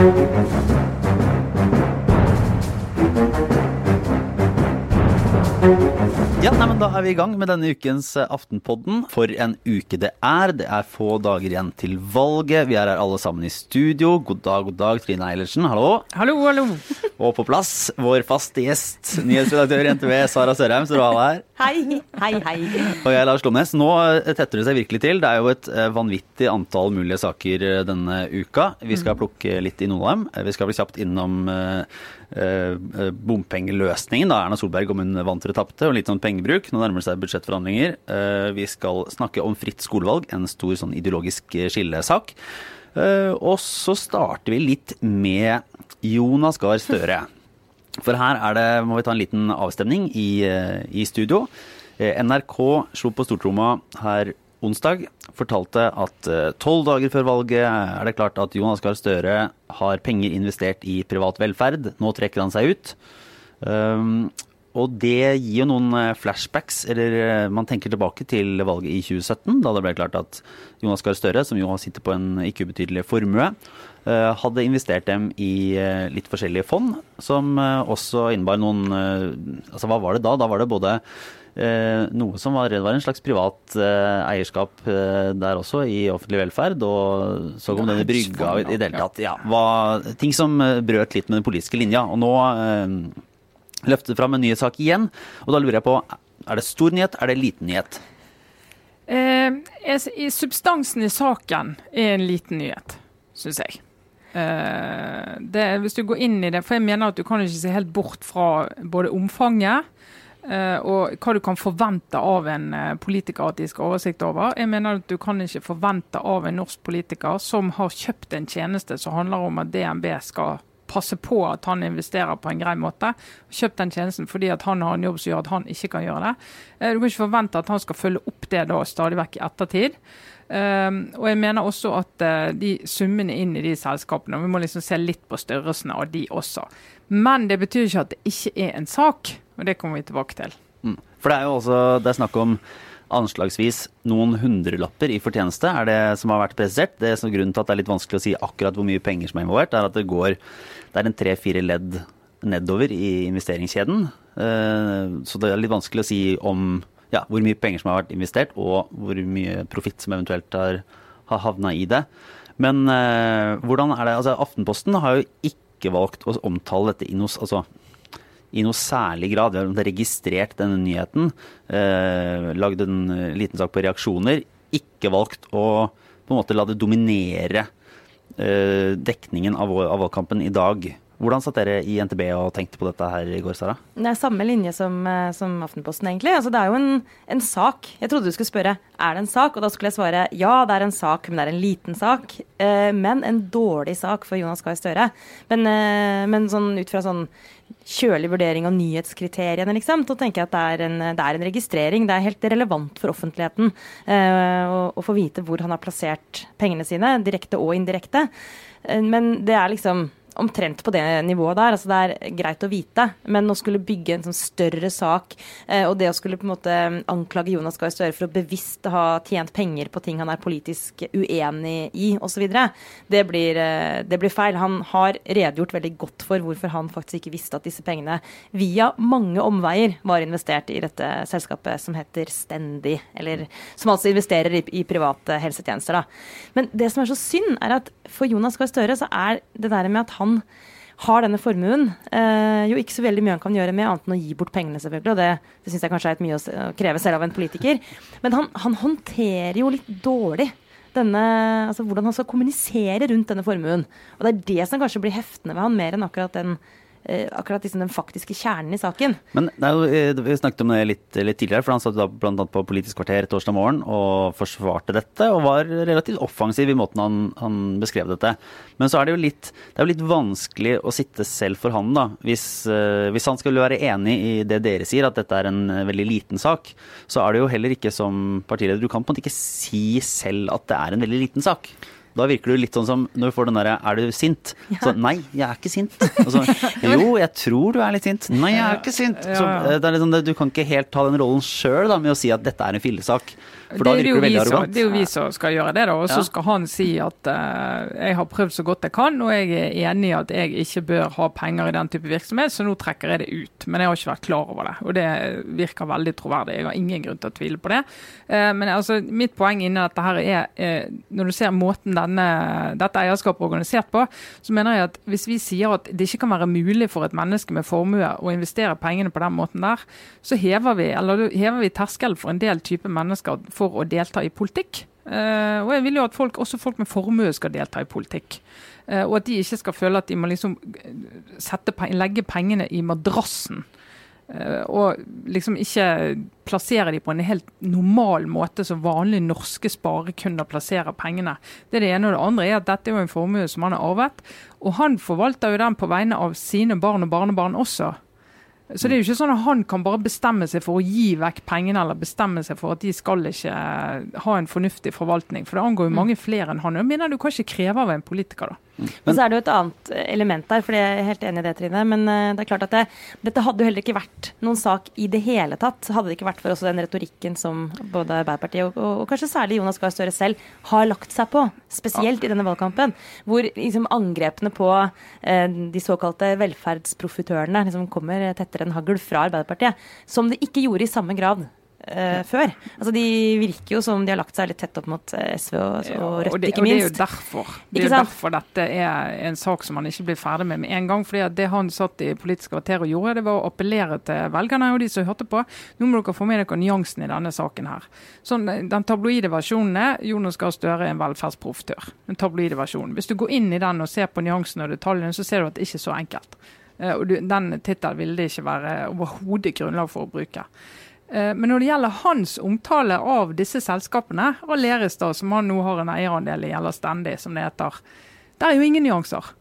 thank you Ja, nei, men Da er vi i gang med denne ukens eh, Aftenpodden. For en uke det er. Det er få dager igjen til valget. Vi er her alle sammen i studio. God dag, god dag, Trine Eilertsen. Hallo. Hallo, hallo. Og på plass, vår faste gjest, nyhetsredaktør i NTV, Sara Sørheim. Så du har her. Hei, hei, hei. Og jeg er Lars Lomnes. Nå eh, tetter det seg virkelig til. Det er jo et eh, vanvittig antall mulige saker denne uka. Vi skal plukke litt i noen av dem. Vi skal bli kjapt innom bompengeløsningen, da Erna Solberg om hun vant eller tapte, og litt sånn pengebruk. Nå nærmer det seg budsjettforhandlinger. Eh, Vi skal snakke om fritt skolevalg, en stor sånn ideologisk eh, skillesak. Eh, Og så starter vi litt med Jonas Gahr Støre. For her er det, må vi ta en liten avstemning i, eh, i studio. Eh, NRK slo på stortromma her onsdag. Fortalte at eh, tolv dager før valget er det klart at Jonas Gahr Støre har penger investert i privat velferd. Nå trekker han seg ut. Um, og det gir jo noen eh, flashbacks, eller eh, man tenker tilbake til valget i 2017, da det ble klart at Jonas Gahr Støre, som jo sitter på en ikke ubetydelig formue, hadde investert dem i litt forskjellige fond, som også innebar noen Altså hva var det da? Da var det både noe som var, var en slags privat eh, eierskap eh, der også, i offentlig velferd, og så kom denne brygga i, i det hele tatt. Ja, var ting som eh, brøt litt med den politiske linja. Og nå eh, løftet fram en nyhetssak igjen, og da lurer jeg på er det stor nyhet, er det liten nyhet? Eh, i substansen i saken er en liten nyhet, syns jeg. Eh, det, hvis du går inn i det, for jeg mener at du kan ikke se helt bort fra både omfanget eh, og hva du kan forvente av en eh, politiker at de skal ha oversikt over. Jeg mener at du kan ikke forvente av en norsk politiker som har kjøpt en tjeneste som handler om at DNB skal passe på at han investerer på en grei måte. Kjøpt den tjenesten fordi at han har en jobb som gjør at han ikke kan gjøre det. Eh, Du kan ikke forvente at han skal følge opp det da stadig vekk i ettertid. Um, og jeg mener også at uh, de summene inn i de selskapene, vi må liksom se litt på størrelsen av de også. Men det betyr ikke at det ikke er en sak, og det kommer vi tilbake til. Mm. For det er jo også det er snakk om anslagsvis noen hundrelapper i fortjeneste, er det som har vært presisert. Det som Grunnen til at det er litt vanskelig å si akkurat hvor mye penger som er involvert, er at det går det er en tre-fire ledd nedover i investeringskjeden. Uh, Så det er litt vanskelig å si om ja, hvor mye penger som har vært investert, og hvor mye profitt som eventuelt har, har havna i det. Men eh, hvordan er det altså Aftenposten har jo ikke valgt å omtale dette i noe, altså, i noe særlig grad. Vi har registrert denne nyheten, eh, lagd en eh, liten sak på reaksjoner. Ikke valgt å på en måte la det dominere eh, dekningen av, av valgkampen i dag. Hvordan satt dere i NTB og tenkte på dette her i går, Sara? Det er samme linje som, eh, som Aftenposten, egentlig. Altså, det er jo en, en sak. Jeg trodde du skulle spørre er det en sak, og da skulle jeg svare ja, det er en sak, men det er en liten sak. Eh, men en dårlig sak for Jonas Gahr Støre. Men, eh, men sånn, ut fra sånn kjølig vurdering av nyhetskriteriene, liksom, så tenker jeg at det er, en, det er en registrering. Det er helt relevant for offentligheten eh, å, å få vite hvor han har plassert pengene sine, direkte og indirekte. Eh, men det er liksom omtrent på det nivået der. altså Det er greit å vite, men å skulle bygge en sånn større sak, eh, og det å skulle på en måte anklage Jonas Gahr Støre for å bevisst ha tjent penger på ting han er politisk uenig i, osv., det, blir, eh, det blir feil. Han har redegjort veldig godt for hvorfor han faktisk ikke visste at disse pengene via mange omveier var investert i dette selskapet som heter Stendig, eller som altså investerer i, i private helsetjenester. Da. Men det som er så synd, er at for Jonas Gahr Støre så er det der med at han har denne formuen. Eh, jo ikke så veldig mye han kan gjøre med, annet enn å gi bort pengene, selvfølgelig. Og det, det syns jeg kanskje er et mye å, kreve selv av en politiker. Men han, han håndterer jo litt dårlig denne, altså hvordan han skal kommunisere rundt denne formuen. Og det er det som kanskje blir heftende ved han, mer enn akkurat den akkurat liksom den faktiske kjernen i saken. Men jo, eh, Vi snakket om det litt, litt tidligere, for han satt da annet på Politisk kvarter torsdag morgen og forsvarte dette, og var relativt offensiv i måten han, han beskrev dette. Men så er det jo litt, det litt vanskelig å sitte selv for han, da. Hvis, eh, hvis han skulle være enig i det dere sier, at dette er en eh, veldig liten sak, så er det jo heller ikke som partileder Du kan på en måte ikke si selv at det er en veldig liten sak. Da virker du litt sånn som når du får den derre 'er du sint?' Så nei, jeg er ikke sint. Så, jo, jeg tror du er litt sint. Nei, jeg er ikke sint. Så, eh, det er sånn, du kan ikke helt ta den rollen sjøl med å si at dette er en fillesak. For da det, er virker det veldig arrogant. det er jo vi som skal gjøre det, da. Og så skal han si at uh, jeg har prøvd så godt jeg kan, og jeg er enig i at jeg ikke bør ha penger i den type virksomhet, så nå trekker jeg det ut. Men jeg har ikke vært klar over det, og det virker veldig troverdig. Jeg har ingen grunn til å tvile på det. Uh, men altså, mitt poeng inni dette her er, uh, når du ser måten denne, dette eierskapet er organisert på, så mener jeg at hvis vi sier at det ikke kan være mulig for et menneske med formue å investere pengene på den måten der, så hever vi, eller hever vi terskelen for en del type mennesker for å delta i politikk. Uh, og jeg vil jo at folk, også folk med formue skal delta i politikk. Uh, og at de ikke skal føle at de må liksom eh, pe- legge pengene i madrassen. Uh, og liksom ikke plassere de på en helt normal måte som vanlige norske sparekunder plasserer pengene. Det er det ene. Og det andre er at dette er jo en formue som han har arvet. Og han forvalter jo den på vegne av sine barn og barnebarn også. Så det er jo ikke sånn at han kan bare bestemme seg for å gi vekk pengene, eller bestemme seg for at de skal ikke eh, ha en fornuftig forvaltning. For det angår jo mange flere enn han. Jeg mener du kan ikke kreve av en politiker, da. Men så er det jo et annet eh, element der, for jeg er helt enig i det, Trine. Men eh, det er klart at det, dette hadde jo heller ikke vært noen sak i det hele tatt. Hadde det ikke vært for også den retorikken som både Arbeiderpartiet og, og, og kanskje særlig Jonas Gahr Støre selv har lagt seg på, spesielt i denne valgkampen. Hvor liksom angrepene på eh, de såkalte velferdsprofitørene liksom kommer tettere enn hagl fra Arbeiderpartiet. Som det ikke gjorde i samme grad. Eh, før. Altså De virker jo som de har lagt seg litt tett opp mot eh, SV og, og Rødt, og det, ikke og det er jo minst. derfor. Det er jo derfor dette er en sak som man ikke blir ferdig med med en gang. fordi at det han satt i Politisk kvarter og gjorde, det var å appellere til velgerne og de som hørte på. Nå må dere få med dere nyansen i denne saken her. Sånn, den tabloide versjonen er Jonas Gahr Støre er en velferdsprofitør. Den tabloide versjonen. Hvis du går inn i den og ser på nyansene og detaljene, så ser du at det ikke er så enkelt. Eh, Og du, den tittelen ville det ikke være overhodet grunnlag for å bruke. Eh, Men når det gjelder hans omtale av disse selskapene, Aleris da, som han nå har en eierandel i, eller Stendig som det heter, det er jo ingen nyanser.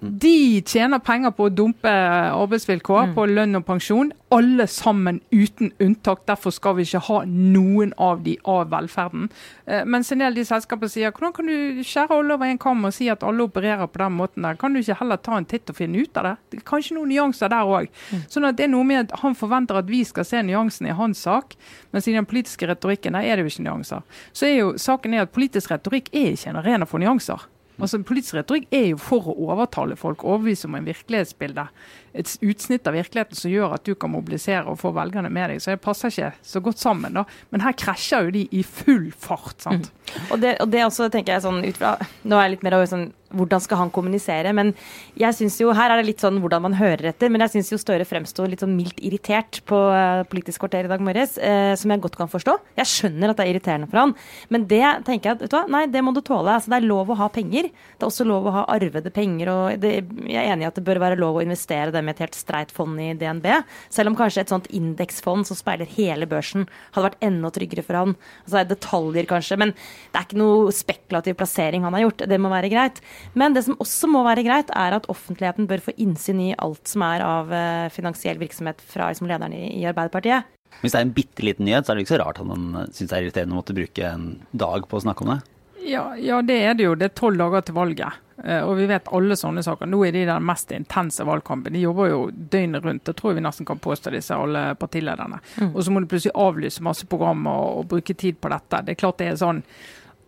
De tjener penger på å dumpe arbeidsvilkår, på lønn og pensjon. Alle sammen uten unntak. Derfor skal vi ikke ha noen av de av velferden. Eh, Mens en del av de selskapene sier hvordan kan du skjære alle over en kam og si at alle opererer på den måten der? Kan du ikke heller ta en titt og finne ut av det? Det er kanskje noen nyanser der òg. Sånn at det er noe med at han forventer at vi skal se nyansene i hans sak, mens i den politiske retorikken der er det jo ikke nyanser. Så er jo saken er at politisk retorikk er ikke en arena for nyanser. Altså Politisk retorikk er jo for å overtale folk, overbevise om en virkelighetsbilde. Et utsnitt av virkeligheten som gjør at du kan mobilisere og få velgerne med deg. Så det passer ikke så godt sammen. da. Men her krasjer jo de i full fart. sant? Og det, og det også tenker jeg sånn ut fra Nå er jeg litt mer over sånn hvordan skal han kommunisere? Men jeg synes jo, her er det litt sånn hvordan man hører etter. Men jeg syns Støre fremsto litt sånn mildt irritert på eh, Politisk kvarter i dag morges, eh, som jeg godt kan forstå. Jeg skjønner at det er irriterende for han, men det tenker jeg at vet du hva, nei, det må du tåle. Altså, det er lov å ha penger. Det er også lov å ha arvede penger. og det, Jeg er enig i at det bør være lov å investere det med et helt streit fond i DNB. Selv om kanskje et sånt indeksfond som speiler hele børsen, hadde vært enda tryggere for han. Altså det er detaljer kanskje, men det er ikke noe spekulativ plassering han har gjort. Det må være greit. Men det som også må være greit, er at offentligheten bør få innsyn i alt som er av eh, finansiell virksomhet fra liksom, lederen i, i Arbeiderpartiet. Hvis det er en bitte liten nyhet, så er det ikke så rart at han syns det er irriterende å måtte bruke en dag på å snakke om det. Ja, ja, det er det jo. Det er tolv dager til valget. Eh, Og vi vet alle sånne saker. Nå er de den mest intense valgkampen. De jobber jo døgnet rundt. Det tror jeg vi nesten kan påstå, disse alle partilederne. Og så må du plutselig avlyse masse programmer og, og bruke tid på dette. Det er klart det er sånn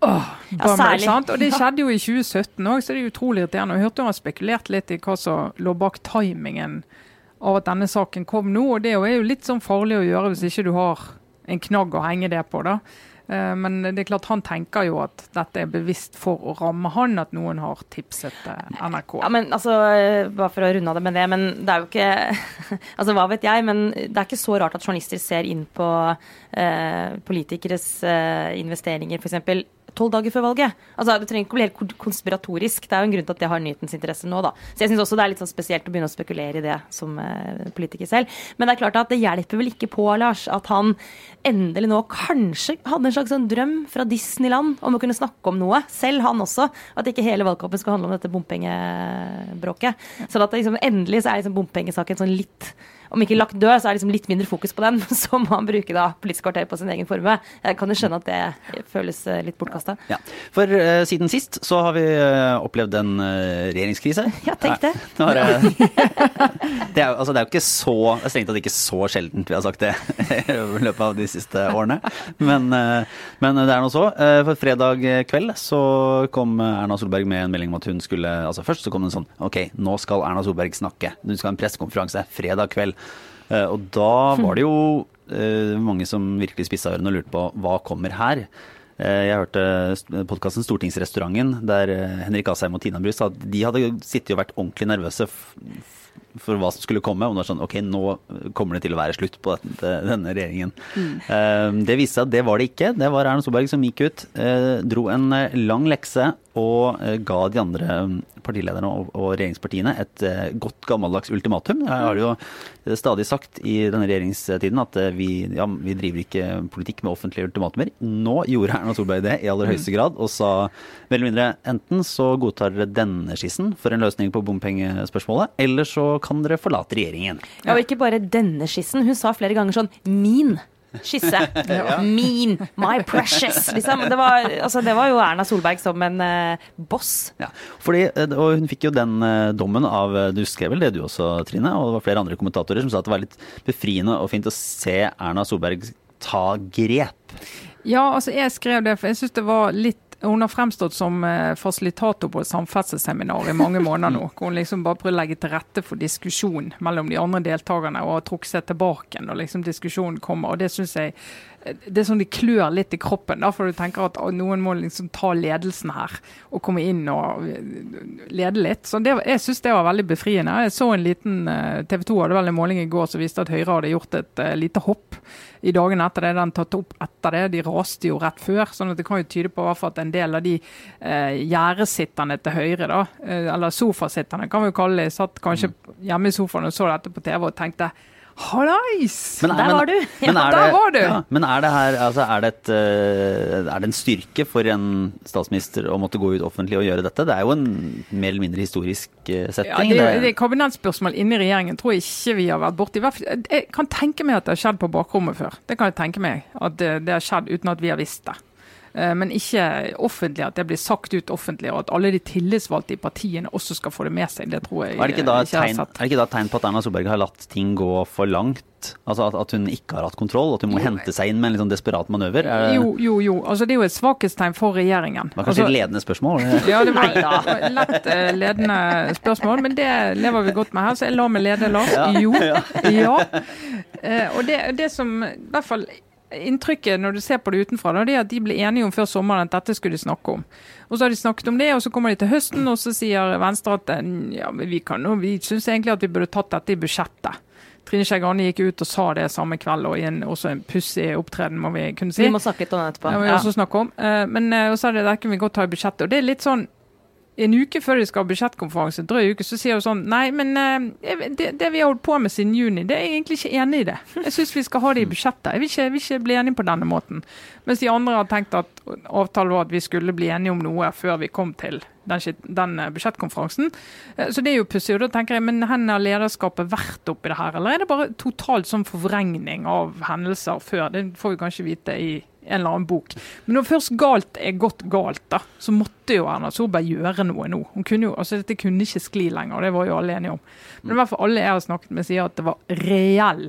Åh, bummer, ja? Og det skjedde jo i 2017 òg, så det er utrolig irriterende. Jeg hørte jo han spekulerte litt i hva som lå bak timingen av at denne saken kom nå. Og det er jo litt sånn farlig å gjøre hvis ikke du har en knagg å henge det på, da. Eh, Men det er klart han tenker jo at dette er bevisst for å ramme han, at noen har tipset eh, NRK. Ja, men altså, eh, Bare for å runde av det med det, men det er jo ikke Altså, Hva vet jeg, men det er ikke så rart at journalister ser inn på eh, politikeres eh, investeringer, f.eks. tolv dager før valget. Altså, Det trenger ikke å bli helt konspiratorisk. Det er jo en grunn til at det har nyhetens interesse nå, da. Så jeg syns også det er litt sånn spesielt å begynne å spekulere i det som eh, politiker selv. Men det er klart at det hjelper vel ikke på, Lars, at han endelig nå kanskje hadde en slags sånn drøm fra Disneyland om å kunne snakke om noe. Selv han også. At ikke hele valgkampen skal handle om dette bompengebråket. Så at det liksom, endelig så er liksom bompengesaken sånn litt om ikke lagt død, så er det liksom litt mindre fokus på den. Så må han bruke da Politisk kvarter på sin egen formue. Jeg kan jo skjønne at det føles eh, litt bortkasta. Ja. For uh, siden sist så har vi uh, opplevd en uh, regjeringskrise. Ja, tenk det. Nei, det, er, det, er, altså, det er jo ikke så det er strengt tatt ikke så sjeldent vi har sagt det i løpet av de siste årene. Men, men det er nå så. For fredag kveld så kom Erna Solberg med en melding om at hun skulle altså Først så kom det en sånn OK, nå skal Erna Solberg snakke. Hun skal ha en pressekonferanse fredag kveld. Og da var det jo mange som virkelig spissa ørene og lurte på hva kommer her. Jeg hørte podkasten Stortingsrestauranten, der Henrik Asheim og Tina Bru sa at de hadde sittet og vært ordentlig nervøse for hva som skulle komme. Og det var sånn OK, nå kommer det til å være slutt på denne regjeringen. Mm. Det viste seg at det var det ikke. Det var Erna Solberg som gikk ut, dro en lang lekse og ga de andre partilederne og regjeringspartiene et godt gammeldags ultimatum. Jeg har jo stadig sagt i denne regjeringstiden at vi, ja, vi driver ikke politikk med offentlige ultimatumer. Nå gjorde Erna Solberg det i aller høyeste grad og sa mer eller mindre enten så godtar dere denne skissen for en løsning på bompengespørsmålet, eller så kan dere forlate regjeringen. Ja, og ikke bare denne skissen. Hun sa flere ganger sånn min skisse. mean my precious. Liksom. Det, var, altså, det var jo Erna Solberg som en uh, boss. Ja, fordi, og hun fikk jo den uh, dommen av Du skrev vel det du også, Trine? Og det var flere andre kommentatorer som sa at det var litt befriende og fint å se Erna Solberg ta grep. Ja, altså jeg skrev det, for jeg syns det var litt hun har fremstått som fasilitator på et samferdselsseminar i mange måneder nå. hvor Hun liksom bare prøver å legge til rette for diskusjon mellom de andre deltakerne og har trukket seg tilbake når liksom diskusjonen kommer. og Det synes jeg det er sånn de klør litt i kroppen, da, for du tenker at noen må liksom ta ledelsen her og komme inn og lede litt. Så det, Jeg syns det var veldig befriende. Jeg så en liten TV 2 hadde vel en måling i går som viste at Høyre hadde gjort et uh, lite hopp i dagene etter det. Den tatt opp etter det. De raste jo rett før. sånn at det kan jo tyde på at en del av de uh, gjerdesitterne til Høyre, da, uh, eller sofasitterne kan vi jo kalle det, satt kanskje hjemme i sofaen og så dette på TV og tenkte Hallais! Der var du! Ja, der var du! Ja, men er det her altså, er, det et, uh, er det en styrke for en statsminister å måtte gå ut offentlig og gjøre dette? Det er jo en mer eller mindre historisk uh, setting. Ja, det, er, det er kabinettsspørsmål inni regjeringen tror jeg ikke vi har vært borti. Jeg kan tenke meg at det har skjedd på bakrommet før. Det kan jeg tenke meg. At det, det har skjedd uten at vi har visst det. Men ikke offentlig, at det blir sagt ut offentlig, og at alle de tillitsvalgte i partiene også skal få det med seg. Det tror jeg er det ikke da et tegn, det ikke da et tegn på at Erna Solberg har latt ting gå for langt? Altså at, at hun ikke har hatt kontroll, at hun må hente seg inn med en litt sånn desperat manøver? Jo, jo, jo. Altså, det er jo et svakhetstegn for regjeringen. Det var kanskje altså, et ledende spørsmål? ja, det var et lett uh, ledende spørsmål, men det lever vi godt med her, så jeg lar meg lede, Lars. Ja. Jo. Ja. Uh, og det, det som i hvert fall inntrykket når du ser på det utenfra, da, det er at de ble enige om før sommeren at dette skulle de snakke om. Og Så har de snakket om det, og så kommer de til høsten, og så sier Venstre at ja, vi, kan, vi syns egentlig at vi burde tatt dette i budsjettet. Trine Skei Grande gikk ut og sa det samme kveld, og i en, også en pussig opptreden, må vi kunne si. Vi må snakke litt om det etterpå. Ja, vi også snakke om. Uh, men uh, så er det der kan vi godt ta i budsjettet. Og det er litt sånn en uke før de skal ha budsjettkonferanse, drøy uke, så sier hun sånn Nei, men uh, det, det, vi har holdt på med siden juni, det er jeg egentlig ikke enig i det. Jeg syns vi skal ha det i budsjettet. Jeg vil ikke, jeg vil ikke bli enig på denne måten. Mens de andre har tenkt at avtalen var at vi skulle bli enige om noe før vi kom til den, den eh, budsjettkonferansen. Uh, så det er jo pussig. Og da tenker jeg, men hvor har lederskapet vært oppi det her? Eller er det bare totalt sånn forvrengning av hendelser før? Det får vi kanskje vite i en eller annen bok. Men når først galt er gått galt, da, så måtte jo Erna Solberg gjøre noe nå. Hun kunne jo, altså Dette kunne ikke skli lenger, det var jo alle enige om. Men i hvert fall alle jeg har snakket med, sier at det var reell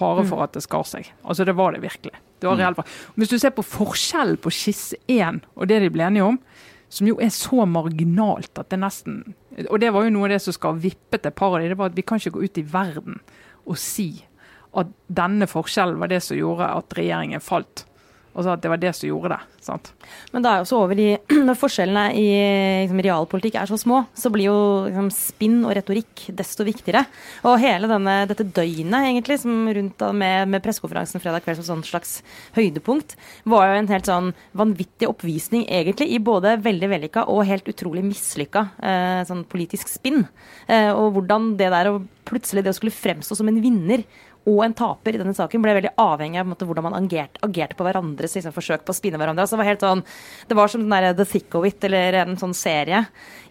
fare for at det skar seg. Altså Det var det virkelig. Det var reell fare. Hvis du ser på forskjellen på skisse 1 og det de ble enige om, som jo er så marginalt at det nesten Og det var jo noe av det som skal vippe til paret. Det var at vi kan ikke gå ut i verden og si at denne forskjellen var det som gjorde at regjeringen falt. Altså at det var det som gjorde det. sant? Men da er jo også over i Når forskjellene i liksom, realpolitikk er så små, så blir jo liksom, spinn og retorikk desto viktigere. Og hele denne, dette døgnet egentlig, som rundt med, med pressekonferansen fredag kveld som sånn slags høydepunkt, var jo en helt sånn vanvittig oppvisning egentlig i både veldig vellykka og helt utrolig mislykka eh, sånn politisk spinn. Eh, og hvordan det der å plutselig det å skulle fremstå som en vinner og en taper i denne saken ble veldig avhengig av måte, hvordan man agerte, agerte på hverandres liksom, forsøk på å spinne hverandre. Altså, det, var helt sånn, det var som den der The Thick of It, eller en sånn serie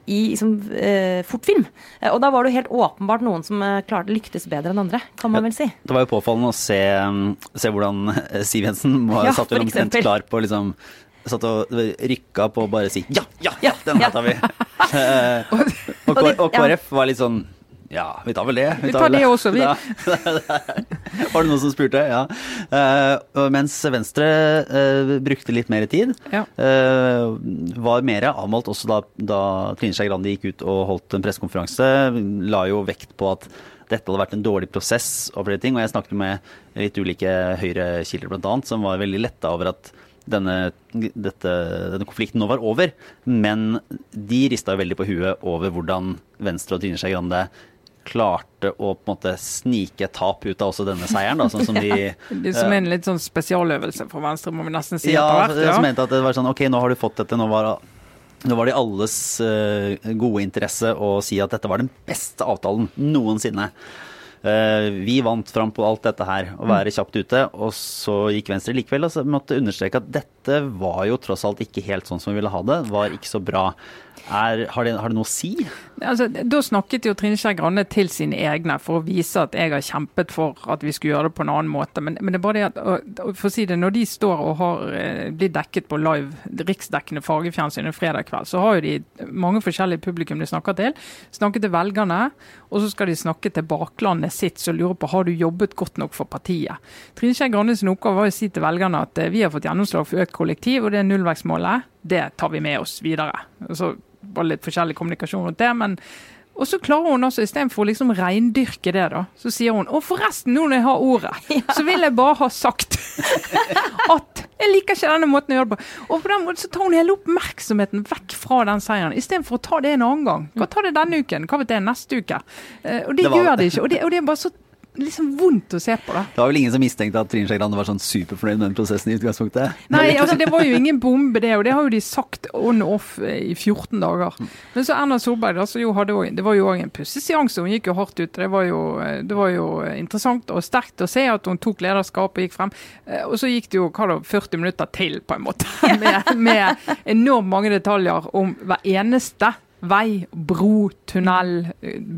i liksom, eh, fortfilm. Eh, og da var det jo helt åpenbart noen som eh, klarte lyktes bedre enn andre, kan man vel si. Det var jo påfallende å se, se hvordan eh, Siv Jensen må, Ja, satt vel omtrent klar på liksom Satt og rykka på å bare si ja, ja, ja, den her tar vi. Eh, og, Og og KrF var litt sånn ja, vi tar vel det. Vi tar tar det også, vi. Var det noen som spurte? Ja. Uh, mens Venstre uh, brukte litt mer tid. Ja. Uh, var mer avmålt også da, da Trine Skei Grande gikk ut og holdt en pressekonferanse. La jo vekt på at dette hadde vært en dårlig prosess og flere ting. Og jeg snakket med litt ulike Høyre-kilder bl.a. som var veldig letta over at denne, dette, denne konflikten nå var over. Men de rista veldig på huet over hvordan Venstre og Trine Skei Grande klarte å på en måte snike et tap ut av også denne seieren, da, sånn som de Det som er en litt sånn spesialøvelse for Venstre, må vi nesten si. ja, etter hvert, som mente at det var sånn Ok, nå har du fått dette. Nå var, nå var det i alles eh, gode interesse å si at dette var den beste avtalen noensinne. Eh, vi vant fram på alt dette her, å være kjapt ute. Og så gikk Venstre likevel og så måtte understreke at dette var jo tross alt ikke helt sånn som vi ville ha det. Var ikke så bra. Er, har, det, har det noe å si? Altså, da snakket jo Trine Skei Grande til sine egne for å vise at jeg har kjempet for at vi skulle gjøre det på en annen måte. Men, men det er bare det at, for å si det, når de står og har blir blitt dekket på live riksdekkende fargefjernsyn en fredag kveld, så har jo de mange forskjellige publikum de snakker til. Snakker til velgerne, og så skal de snakke til baklandet sitt som lurer på har du jobbet godt nok for partiet. Trine Skei Grandes oppgave var å si til velgerne at eh, vi har fått gjennomslag for økt kollektiv, og det er nullvekstmålet. Det tar vi med oss videre. Så var litt forskjellig kommunikasjon rundt det, men og så klarer hun altså istedenfor å liksom reindyrke det, da, så sier hun Og forresten, nå når jeg har ordet, så vil jeg bare ha sagt at jeg liker ikke denne måten å gjøre det på. Og på den måten så tar hun hele oppmerksomheten vekk fra den seieren, istedenfor å ta det en annen gang. Hva tar det denne uken? Hva vet jeg, neste uke? Eh, og det, Det gjør det ikke. Og det, og det er bare så liksom vondt å se på, da. Det var vel ingen som mistenkte at Trine Skei Grande var sånn superfornøyd med den prosessen i utgangspunktet? Nei, altså det var jo ingen bombe, det. Og det har jo de sagt on off eh, i 14 dager. Men så Erna Solberg, da, jo hadde det var jo òg en pusseseanse. Hun gikk jo hardt ut. Det var jo, eh, det var jo interessant og sterkt å se at hun tok lederskap og gikk frem. Eh, Og så gikk det jo hva da, 40 minutter til, på en måte. Med, med enormt mange detaljer om hver eneste Vei, bro, tunnel,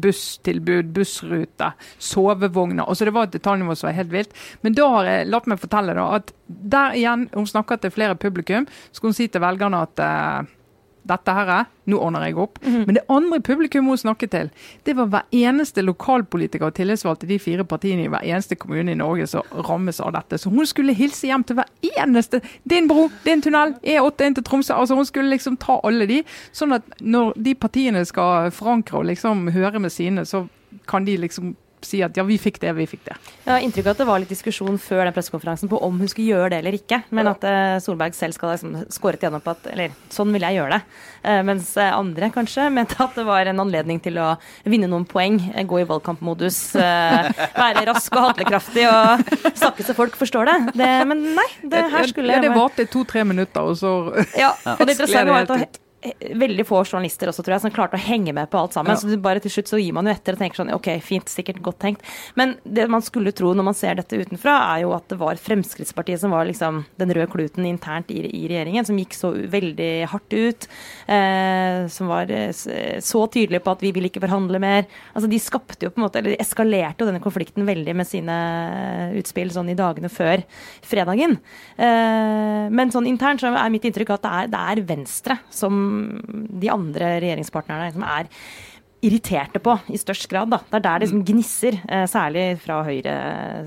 busstilbud, bussrute, sovevogner. Altså det var et detaljnivå som var helt vilt. Men da har jeg latt meg fortelle da, at der igjen, hun snakker til flere publikum, skal hun si til velgerne at eh, dette her er, nå ordner jeg opp. Men det andre publikum hun snakket til, det var hver eneste lokalpolitiker og tillitsvalgte de fire partiene i hver eneste kommune i Norge som rammes av dette. Så hun skulle hilse hjem til hver eneste Din bro, din tunnel, E8 inn til Tromsø. Altså Hun skulle liksom ta alle de, sånn at når de partiene skal forankre og liksom høre med sine, så kan de liksom si at ja, vi fikk det, vi fikk det. Jeg har inntrykk av at det var litt diskusjon før den pressekonferansen på om hun skulle gjøre det eller ikke. Men at eh, Solberg selv skal ha liksom skåret gjennom på at eller sånn vil jeg gjøre det. Eh, mens eh, andre kanskje mente at det var en anledning til å vinne noen poeng. gå i valgkampmodus. være rask og handlekraftig og snakke så folk forstår det. det men nei, det her skulle ja, Det varte to-tre minutter, og så Ja, og det interessante var at veldig få journalister også, tror jeg, som klarte å henge med på alt sammen. Ja. Så bare til slutt så gir man jo etter og tenker sånn OK, fint, sikkert godt tenkt. Men det man skulle tro når man ser dette utenfra, er jo at det var Fremskrittspartiet som var liksom den røde kluten internt i, i regjeringen, som gikk så veldig hardt ut. Eh, som var eh, så tydelige på at vi vil ikke forhandle mer. Altså De skapte jo på en måte, eller de eskalerte jo denne konflikten veldig med sine utspill sånn i dagene før fredagen. Eh, men sånn internt så er mitt inntrykk at det er, det er Venstre som de andre regjeringspartnerne liksom er irriterte på i størst grad. Da. Det er der det liksom gnisser, eh, særlig fra Høyre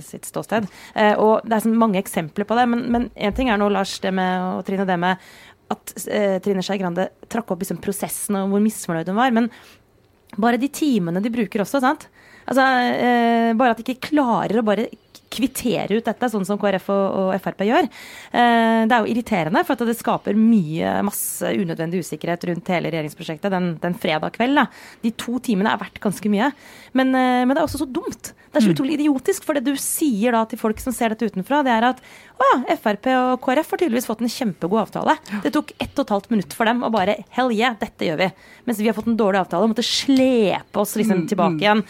sitt ståsted. Eh, og Det er sånn mange eksempler på det, men én ting er nå, Lars det med, og Trine, det med at eh, Trine Skei Grande trakk opp liksom, prosessen og hvor misfornøyd hun var. Men bare de timene de bruker også, sant. Altså, eh, bare at de ikke klarer å bare kvittere ut dette, sånn som KrF og, og Frp gjør. Eh, det er jo irriterende, for det skaper mye, masse unødvendig usikkerhet rundt hele regjeringsprosjektet den, den fredag kveld. Da. De to timene er verdt ganske mye. Men, eh, men, det er også så dumt. Det er så mm. utrolig idiotisk. For det du sier da til folk som ser dette utenfra, det er at å ja, Frp og KrF har tydeligvis fått en kjempegod avtale. Det tok ett og et halvt minutt for dem å bare hell yeah, dette gjør vi. Mens vi har fått en dårlig avtale og måtte slepe oss liksom mm, tilbake mm. igjen.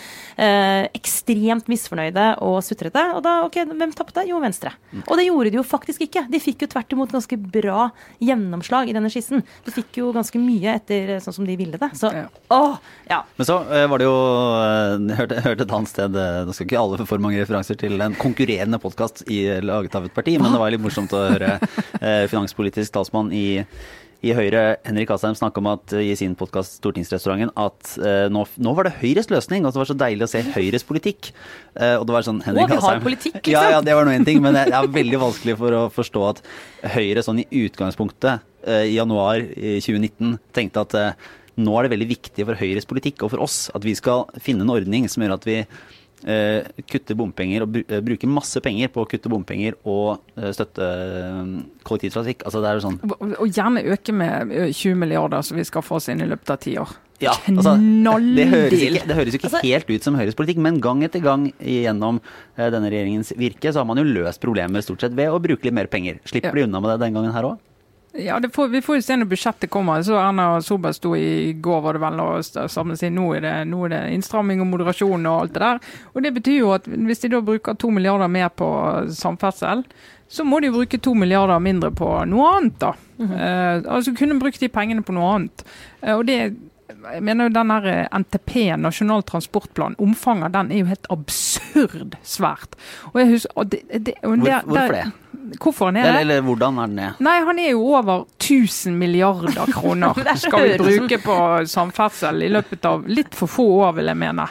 Eh, ekstremt misfornøyde og sutrete. Og da, ok, hvem tapte? Jo, Venstre. Og det gjorde de jo faktisk ikke. De fikk jo tvert imot ganske bra gjennomslag i denne skissen. De fikk jo ganske mye etter sånn som de ville det. Så åh, ja. Men så eh, var det jo Jeg eh, hørte, hørte et annet sted Nå skal ikke alle for mange referanser til en konkurrerende podkast laget av et parti men det var litt morsomt å høre eh, finanspolitisk talsmann i, i Høyre, Henrik Asheim, snakke om at i sin podkast Stortingsrestauranten at eh, nå, nå, var det Høyres løsning, og det var så deilig å se Høyres politikk. Eh, og det var sånn Henrik Å, vi har politikk, liksom. Ja, ja, det var nå én ting, men det er veldig vanskelig for å forstå at Høyre sånn i utgangspunktet eh, i januar i 2019 tenkte at eh, nå er det veldig viktig for Høyres politikk og for oss at vi skal finne en ordning som gjør at vi Eh, kutte bompenger og eh, bruke masse penger på å kutte bompenger og eh, støtte kollektivtrafikk. Altså det er jo sånn Og gjerne øke med 20 milliarder, som vi skal få oss inn i løpet av ti år. Ja, altså, det, høres ikke, det høres ikke altså, helt ut som Høyres politikk, men gang etter gang gjennom denne regjeringens virke, så har man jo løst problemer stort sett ved å bruke litt mer penger. Slipper de unna med det den gangen her òg? Ja, får, Vi får jo se når budsjettet kommer. Så Erna Solberg sto i går var det vel og samlet seg. Nå er, det, nå er det innstramming og moderasjon og alt det der. Og Det betyr jo at hvis de da bruker to milliarder mer på samferdsel, så må de jo bruke to milliarder mindre på noe annet. da. Mm -hmm. eh, altså Kunne brukt de pengene på noe annet. Eh, og det jeg mener jo den der NTP, Nasjonal transportplan, omfanget den er jo helt absurd svært. Og jeg husker, og det, det, og der, Hvorfor det? Hvorfor han er det? Eller, hvordan er den det? Nei, han er jo over 1000 milliarder kroner skal vi bruke på samferdsel i løpet av litt for få år, vil jeg mene.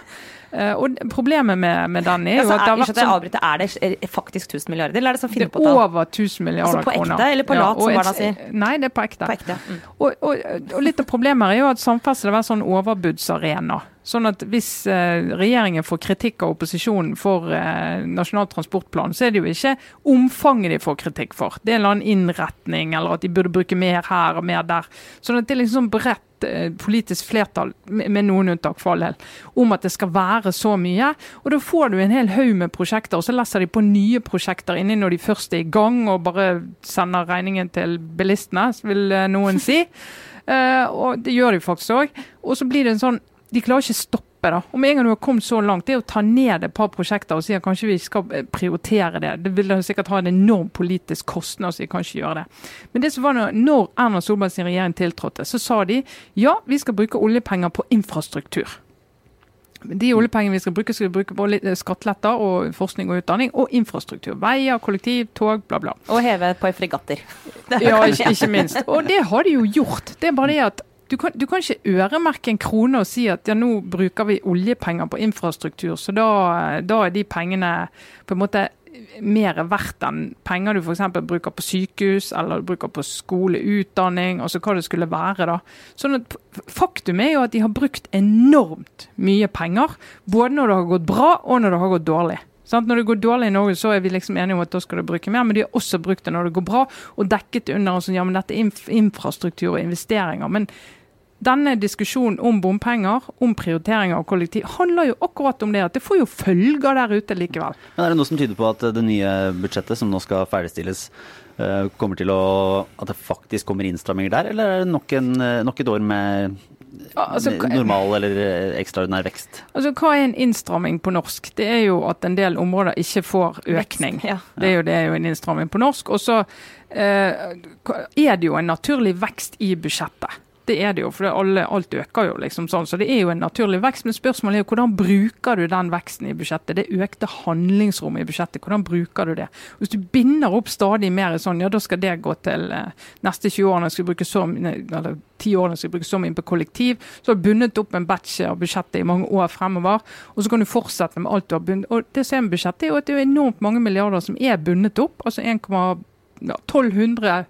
Uh, og Problemet med, med den er jo altså, at det har vært sånn Er det faktisk 1000 milliarder, eller er det sånn finne på tall? Over 1000 milliarder kroner. Altså på ekte, kroner. eller på lat, ja, som barna sier? Nei, det er på ekte. På ekte. Mm. Og, og, og, litt av problemet er jo at samferdsel har vært sånn overbudsarena. Sånn at Hvis eh, regjeringen får kritikk av opposisjonen for eh, Nasjonal transportplan, så er det jo ikke omfanget de får kritikk for. Det er en eller annen innretning, eller at de burde bruke mer her og mer der. Sånn at det er liksom bredt eh, politisk flertall, med, noen unntak for all del, om at det skal være så mye. Og da får du en hel haug med prosjekter, og så leser de på nye prosjekter inni når de først er i gang, og bare sender regningen til bilistene, vil eh, noen si. Og det gjør de faktisk òg. Og så blir det en sånn de klarer ikke stoppe. da. Om en gang du har kommet så langt, det er å ta ned et par prosjekter og si at kanskje vi skal eh, prioritere det. Det vil sikkert ha en enorm politisk kostnad, så de kan ikke gjøre det. Men det som var når Erna Solbergs regjering tiltrådte, så sa de ja, vi skal bruke oljepenger på infrastruktur. De oljepengene vi skal bruke, skal vi bruke på skatteletter og forskning og utdanning og infrastruktur. Veier, kollektiv, tog, bla, bla. Og heve på fregatter. ja, ikke, ikke minst. Og det har de jo gjort. Det er bare det at du kan, du kan, ikke øremerke en krone og si at ja, nå bruker vi oljepenger på infrastruktur, så da, da er de pengene på en måte mer verdt enn penger du f.eks. bruker på sykehus eller du bruker på skole, utdanning, altså hva det skulle være. da. Sånn at Faktum er jo at de har brukt enormt mye penger, både når det har gått bra og når det har gått dårlig. Sånn, Når det går dårlig i Norge, så er vi liksom enige om at da skal du bruke mer, men de har også brukt det når det går bra, og dekket under sånn, ja, men dette er infrastruktur og investeringer. men denne diskusjonen om bompenger, om prioriteringer av kollektiv, handler jo akkurat om det. At det får jo følger der ute likevel. Men Er det noe som tyder på at det nye budsjettet som nå skal ferdigstilles, eh, kommer til å At det faktisk kommer innstramminger der, eller er det nok, en, eh, nok et år med Altså, normal eller eh, ekstraordinær vekst? Altså, Hva er en innstramming på norsk? Det er jo at en del områder ikke får økning. Vekst, ja. det, er jo, det er jo en innstramming på norsk. Og så eh, er det jo en naturlig vekst i budsjettet. Det er det jo, for alle, alt øker jo. liksom sånn, Så det er jo en naturlig vekst. Men spørsmålet er jo hvordan bruker du den veksten i budsjettet? Det økte handlingsrommet i budsjettet, hvordan bruker du det? Hvis du binder opp stadig mer i sånn, ja da skal det gå til eh, neste 20 årene skal bruke så, eller 10 årene skal bruke så mye på kollektiv. Så har du bundet opp en batch av budsjettet i mange år fremover. Og så kan du fortsette med alt du har bundet. Og det som er med budsjettet, er jo at det er enormt mange milliarder som er bundet opp. altså 1,1200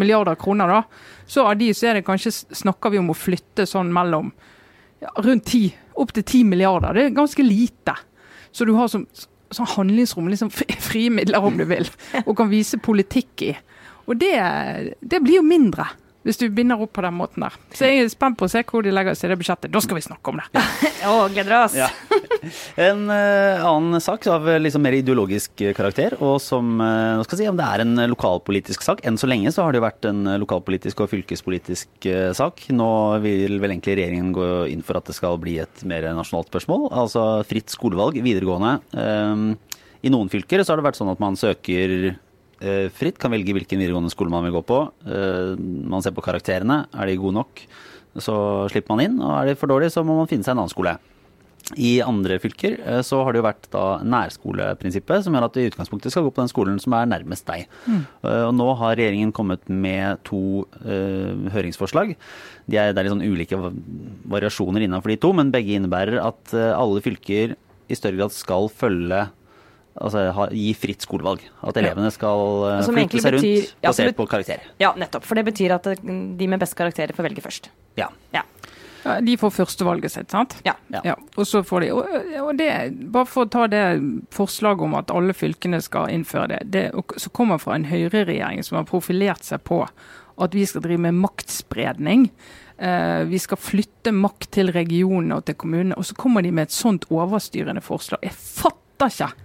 milliarder kroner, da, så av de så er det kanskje snakker vi om å flytte sånn mellom ja, rundt 10, opp til 10 milliarder. Det er ganske lite. Så du har sånn, sånn handlingsrom, liksom frie midler om du vil, og kan vise politikk i. Og det, det blir jo mindre hvis du binder opp på den måten der. Så jeg er spent på å se hvor de legger seg i det budsjettet. Da skal vi snakke om det. Å, gleder oss. Ja. En uh, annen sak av liksom mer ideologisk karakter, og som uh, skal si, om det er en lokalpolitisk sak. Enn så lenge så har det jo vært en lokalpolitisk og fylkespolitisk sak. Nå vil vel egentlig regjeringen gå inn for at det skal bli et mer nasjonalt spørsmål. Altså fritt skolevalg videregående. I noen fylker så har det vært sånn at man søker Eh, fritt, kan velge hvilken videregående skole man vil gå på. Eh, man ser på karakterene. Er de gode nok, så slipper man inn. Og er de for dårlige, så må man finne seg en annen skole. I andre fylker eh, så har det jo vært da nærskoleprinsippet, som gjør at du i utgangspunktet skal gå på den skolen som er nærmest deg. Mm. Og nå har regjeringen kommet med to uh, høringsforslag. De er, det er litt sånn ulike variasjoner innenfor de to, men begge innebærer at alle fylker i større grad skal følge Altså ha, gi fritt skolevalg. At elevene skal uh, flytte seg rundt betyr, ja, basert på karakter. Ja, nettopp. For det betyr at de med best karakterer får velge først. Ja. ja. Ja de får førstevalget sitt, sant? Ja. ja. Og så får de og, det, Bare for å ta det forslaget om at alle fylkene skal innføre det. Det så kommer fra en høyreregjering som har profilert seg på at vi skal drive med maktspredning. Uh, vi skal flytte makt til regionene og til kommunene. Og så kommer de med et sånt overstyrende forslag. Jeg fatter ikke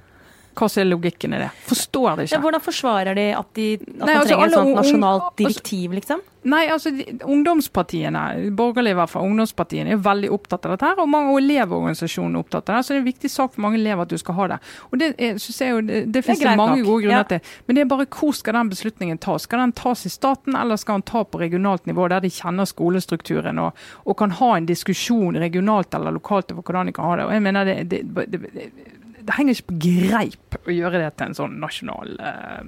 hva som er logikken i det? Forstår det ikke. Ja, hvordan forsvarer de at, de, at Nei, man altså, trenger et sånt nasjonalt altså- direktiv, liksom? Nei, altså de, ungdomspartiene, borgerlige i hvert fall, ungdomspartiene er veldig opptatt av dette. her, Og mange elevorganisasjonene er opptatt av det. Så det er en viktig sak for mange elever at du skal ha det. Og Det, er, synes jeg jo, det, det finnes det mange nok. gode grunner ja. til. Men det er bare hvor skal den beslutningen tas? Skal den tas i staten, eller skal den tas på regionalt nivå, der de kjenner skolestrukturen og, og kan ha en diskusjon regionalt eller lokalt over hvordan de kan ha det. Og jeg mener det, det, det det henger ikke på greip å gjøre det til en sånn nasjonal uh,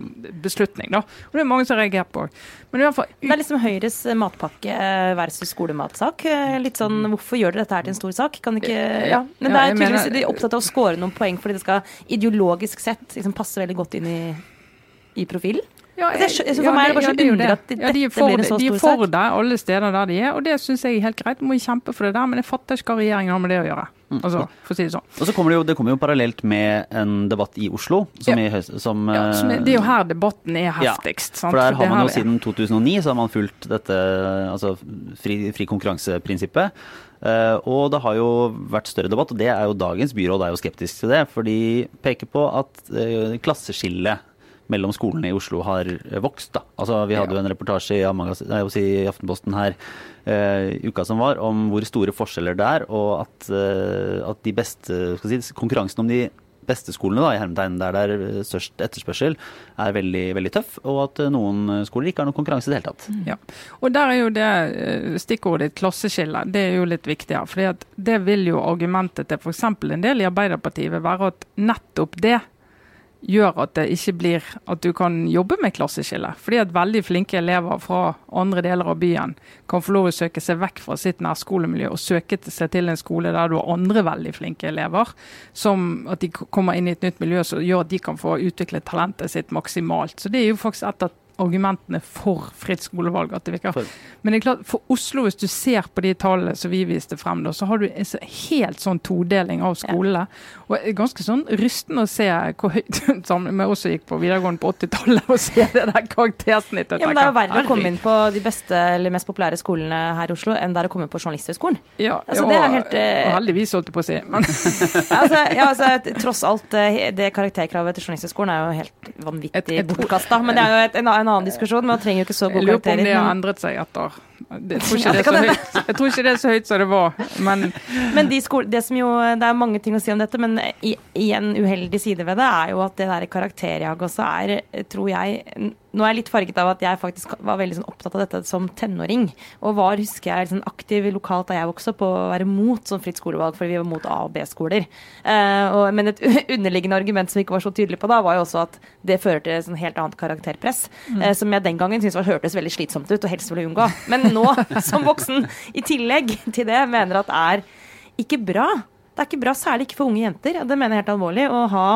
beslutning. da. Og Det er mange som reagerer på. Men i hvert fall, det er liksom Høyres matpakke versus skolematsak. Eh, litt sånn, Hvorfor gjør dere dette her til en stor sak? Kan ikke, ja. Men det er tydeligvis de er opptatt av å score noen poeng fordi det skal ideologisk sett liksom passe veldig godt inn i, i profilen. Ja, jeg, så for ja, meg er det bare så ja, underlig at dette de for, blir en så stor sak. De er for det alle steder der de er, og det syns jeg er helt greit. Må kjempe for det der, men jeg fatter ikke hva regjeringen har med det å gjøre. Mm. Altså, for å si Det sånn. Og så kommer det, jo, det kommer jo parallelt med en debatt i Oslo. Som i, som, ja, som er, det er jo her debatten er heftigst. Ja, for der har man jo siden 2009 så har man fulgt dette altså fri, fri konkurranseprinsippet. Uh, og det har jo vært større debatt, og det er jo dagens byråd er jo skeptisk til det. For de peker på at uh, klasseskillet mellom skolene i Oslo har vokst. Da. Altså, vi hadde jo en reportasje i, si, i Aftenposten her uh, uka som var, om hvor store forskjeller det er, og at, uh, at de beste, si, konkurransen om de beste skolene, da, i hermetegn der det er størst etterspørsel, er veldig, veldig tøff. Og at noen skoler ikke har noen konkurranse i det hele tatt. Mm. Ja. Og der er jo det stikkordet klasseskille, det er jo litt viktig her. For det vil jo argumentet til f.eks. en del i Arbeiderpartiet være at nettopp det gjør at det ikke blir at du kan jobbe med klasseskille. Fordi at veldig flinke elever fra andre deler av byen kan få lov å søke seg vekk fra sitt nærskolemiljø og søke seg til en skole der du har andre veldig flinke elever. Som at de kommer inn i et nytt miljø som gjør at de kan få utviklet talentet sitt maksimalt. Så det er jo faktisk et av argumentene for fritt skolevalg. at det virker. Men det er klart, for Oslo, hvis du ser på de tallene som vi viste frem, da, så har du en helt sånn todeling av skolene. Ja. Og det er ganske sånn rystende å se hvor høyt Vi også gikk på videregående på 80-tallet, og se det der karaktersnittet. Ja, men det er jo verre å komme inn på de beste eller mest populære skolene her i Oslo enn det er å komme på Journalisthøgskolen. Ja, altså, og, helt, uh, og heldigvis, holdt jeg på å si. Men. altså, ja, altså, tross alt, eh, det karakterkravet til Journalisthøgskolen er jo helt vanvittig bortkasta. Men det er jo et, en, en annen diskusjon. Man trenger jo ikke så gode karakterer. Jeg lurer på om det har endret seg etter jeg tror, ikke det så høyt. jeg tror ikke det er så høyt som det var, men Men de skole, det som jo Det er mange ting å si om dette, men i, i en uheldig side ved det er jo at det der karakterjaget også er, tror jeg nå er jeg litt farget av at jeg faktisk var veldig sånn opptatt av dette som tenåring. Og var, husker jeg, liksom aktiv lokalt da jeg vokste opp, på å være mot sånn fritt skolevalg, fordi vi var mot A- og B-skoler. Uh, men et underliggende argument som vi ikke var så tydelig på da, var jo også at det fører til sånn helt annet karakterpress. Mm. Uh, som jeg den gangen syntes hørtes veldig slitsomt ut, og helst ville unngå. Men nå, som voksen, i tillegg til det, mener at er ikke bra. Det er ikke bra, særlig ikke for unge jenter. Det mener jeg helt alvorlig. å ha